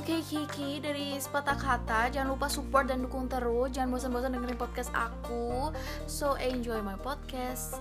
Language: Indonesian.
Oke Kiki dari Sepatah Kata. Jangan lupa support dan dukung terus. Jangan bosan-bosan dengerin podcast aku. So enjoy my podcast.